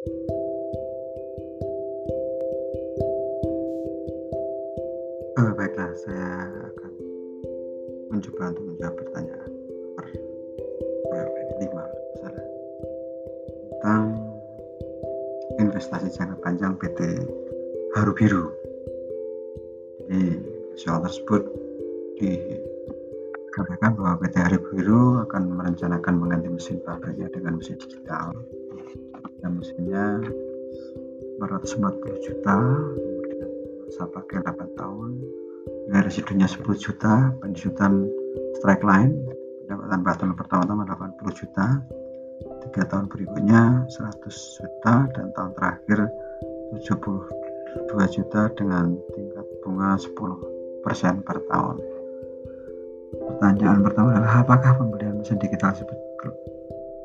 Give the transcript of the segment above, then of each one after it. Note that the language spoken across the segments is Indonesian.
Oh, baiklah, saya akan mencoba untuk menjawab pertanyaan nomor lima tentang investasi jangka panjang PT Haru Biru. Jadi soal tersebut dikatakan bahwa PT Haru Biru akan merencanakan mengganti mesin pabriknya dengan mesin digital. Dan mesinnya 440 juta, kemudian masa pakai 8 tahun, nilai residunya 10 juta, penjutaan strike line, pendapatan tahun pertama-tama 80 juta, tiga tahun berikutnya 100 juta, dan tahun terakhir 72 juta dengan tingkat bunga 10% per tahun. Pertanyaan pertama adalah apakah pembelian mesin digital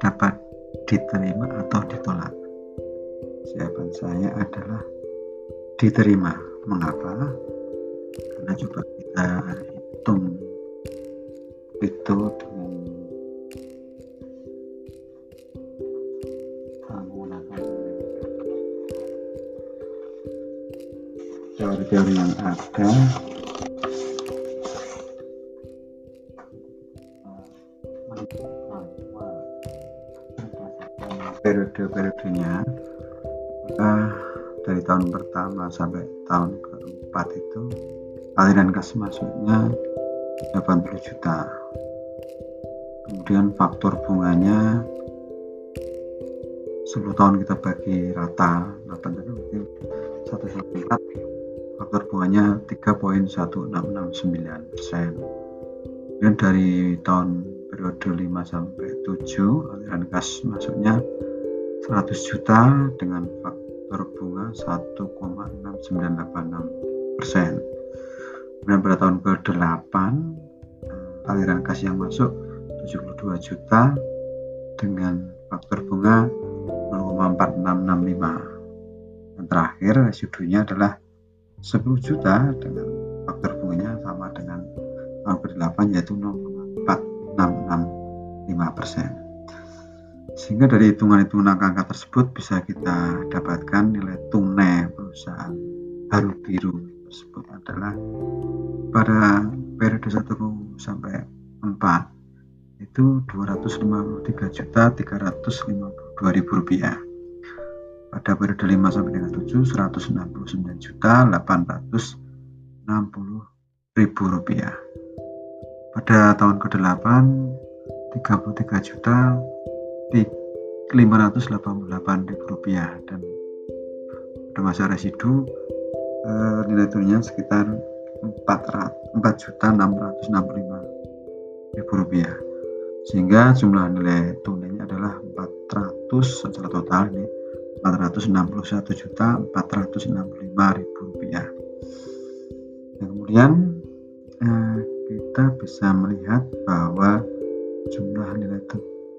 dapat diterima atau ditolak? Jawaban saya adalah diterima. Mengapa? Karena coba kita hitung itu dengan menggunakan teori-teori yang ada periode-periodenya maka dari tahun pertama sampai tahun keempat itu aliran kas masuknya 80 juta. Kemudian faktor bunganya 10 tahun kita bagi rata 8 tahun berarti 114 faktor bunganya 3.1669 persen. Kemudian dari tahun periode 5 sampai 7 aliran kas masuknya 100 juta dengan faktor bunga 1,6986 persen. Kemudian pada tahun ke-8 eh, aliran kas yang masuk 72 juta dengan faktor bunga 0,4665. Dan terakhir residunya adalah 10 juta dengan faktor bunganya sama dengan tahun ke-8 yaitu 0,4665 persen sehingga dari hitungan-hitungan angka-angka tersebut bisa kita dapatkan nilai tunai perusahaan Haru Biru tersebut adalah pada periode 1 sampai 4 itu 253 juta 352 ribu rupiah. Pada periode 5 sampai dengan 7 169 juta 860 ribu rupiah. Pada tahun ke-8 33 juta 588 ribu rupiah. Dan pada masa residu eh, nilai turunnya sekitar 4 juta 665 ribu rupiah. Sehingga jumlah nilai tunainya adalah 400 secara total ini 461 juta 465 ribu rupiah. Dan kemudian eh, kita bisa melihat bahwa jumlah nilai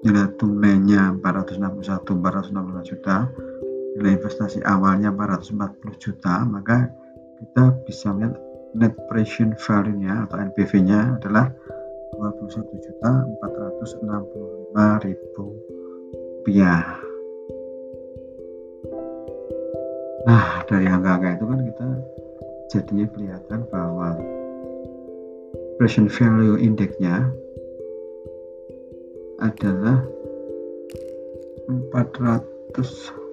nilai tunainya 461 465 juta. Nilai investasi awalnya 440 juta. Maka kita bisa melihat net present value nya atau NPV nya adalah 21 juta 465 ribu rupiah. Nah dari angka-angka itu kan kita jadinya kelihatan bahwa present value indexnya adalah 400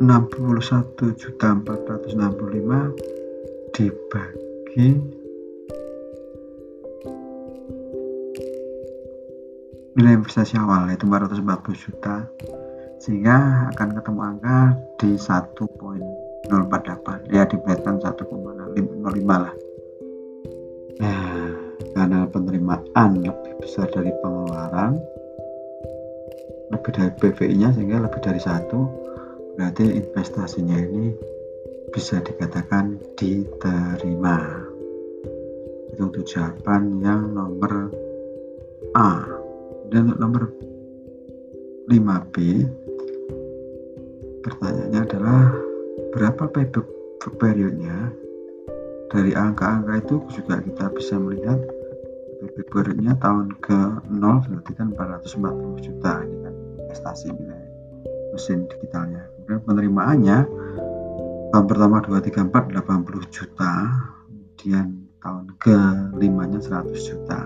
61 juta 465 dibagi nilai investasi awal yaitu 440 juta sehingga akan ketemu angka di 1.048 ya dibedakan 1,05 lah Nah, karena penerimaan lebih besar dari pengeluaran, lebih dari PVI-nya sehingga lebih dari satu, berarti investasinya ini bisa dikatakan diterima. Itu untuk jawaban yang nomor A. Dan untuk nomor 5B, pertanyaannya adalah berapa payback periodnya dari angka-angka itu juga kita bisa melihat payback periodnya tahun ke 0 berarti kan 440 juta ini kan investasi nilai mesin digitalnya. Kemudian penerimaannya tahun pertama 234 80 juta kemudian tahun ke limanya 100 juta.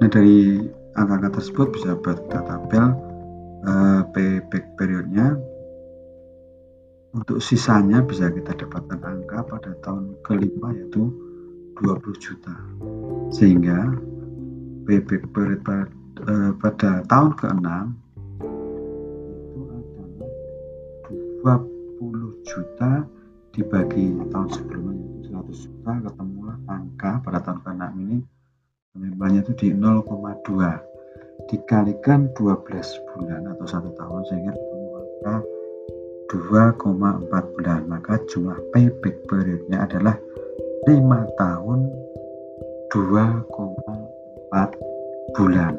Nah dari angka-angka tersebut bisa buat kita tabel uh, payback periodnya untuk sisanya bisa kita dapatkan angka pada tahun kelima yaitu 20 juta. Sehingga period pada, uh, pada tahun ke-6 itu adalah 20 juta dibagi tahun sebelumnya 100 juta. Ketemulah angka pada tahun ke-6 ini penerimaannya itu di 0,2 dikalikan 12 bulan atau satu tahun sehingga ketemu angka 2,4 bulan maka jumlah payback periodnya adalah 5 tahun 2,4 bulan.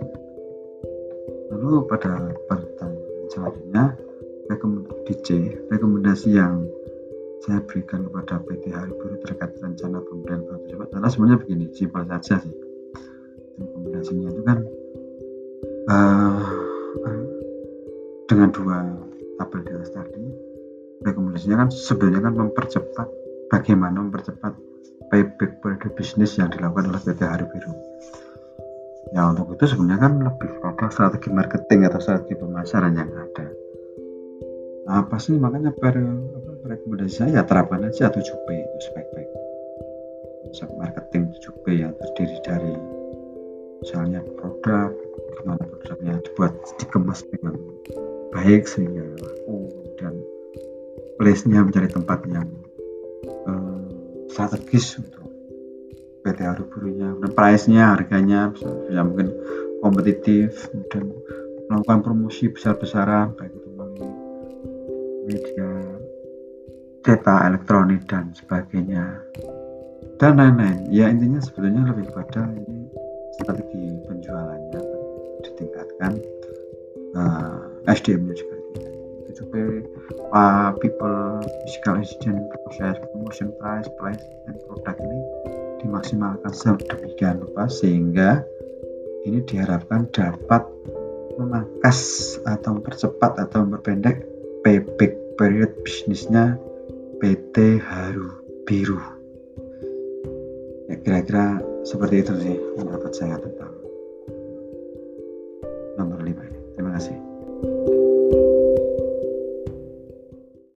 Lalu pada pertanyaan selanjutnya rekomendasi C rekomendasi yang saya berikan kepada PT Hari Buruh terkait rencana pemberian bantuan tersebut adalah sebenarnya begini simpel saja sih. Rekomendasinya itu kan uh, dengan dua tabel di atas tadi. Rekomendasinya kan sebenarnya kan mempercepat bagaimana mempercepat payback periode bisnis yang dilakukan oleh PT Hari Biru. Ya untuk itu sebenarnya kan lebih pada strategi marketing atau strategi pemasaran yang ada. Nah, apa sih? Makanya per apa, rekomendasi saya ya terapkan aja 7P itu spek-spek. Konsep marketing 7P yang terdiri dari misalnya produk gimana produknya dibuat dikemas dengan baik sehingga laku dan place-nya menjadi tempat yang uh, strategis untuk PT Aruburunya. Dan price-nya harganya bisa, bisa mungkin kompetitif dan melakukan promosi besar-besaran baik itu melalui media data elektronik dan sebagainya dan lain-lain. Ya intinya sebetulnya lebih pada ini strategi penjualannya ditingkatkan uh, SDM-nya juga ditingkatkan supaya uh, people physical assistant proses promotion price price dan produk ini dimaksimalkan sedemikian rupa sehingga ini diharapkan dapat memangkas atau mempercepat atau memperpendek payback period bisnisnya PT Haru Biru. Ya kira-kira seperti itu sih pendapat saya tentang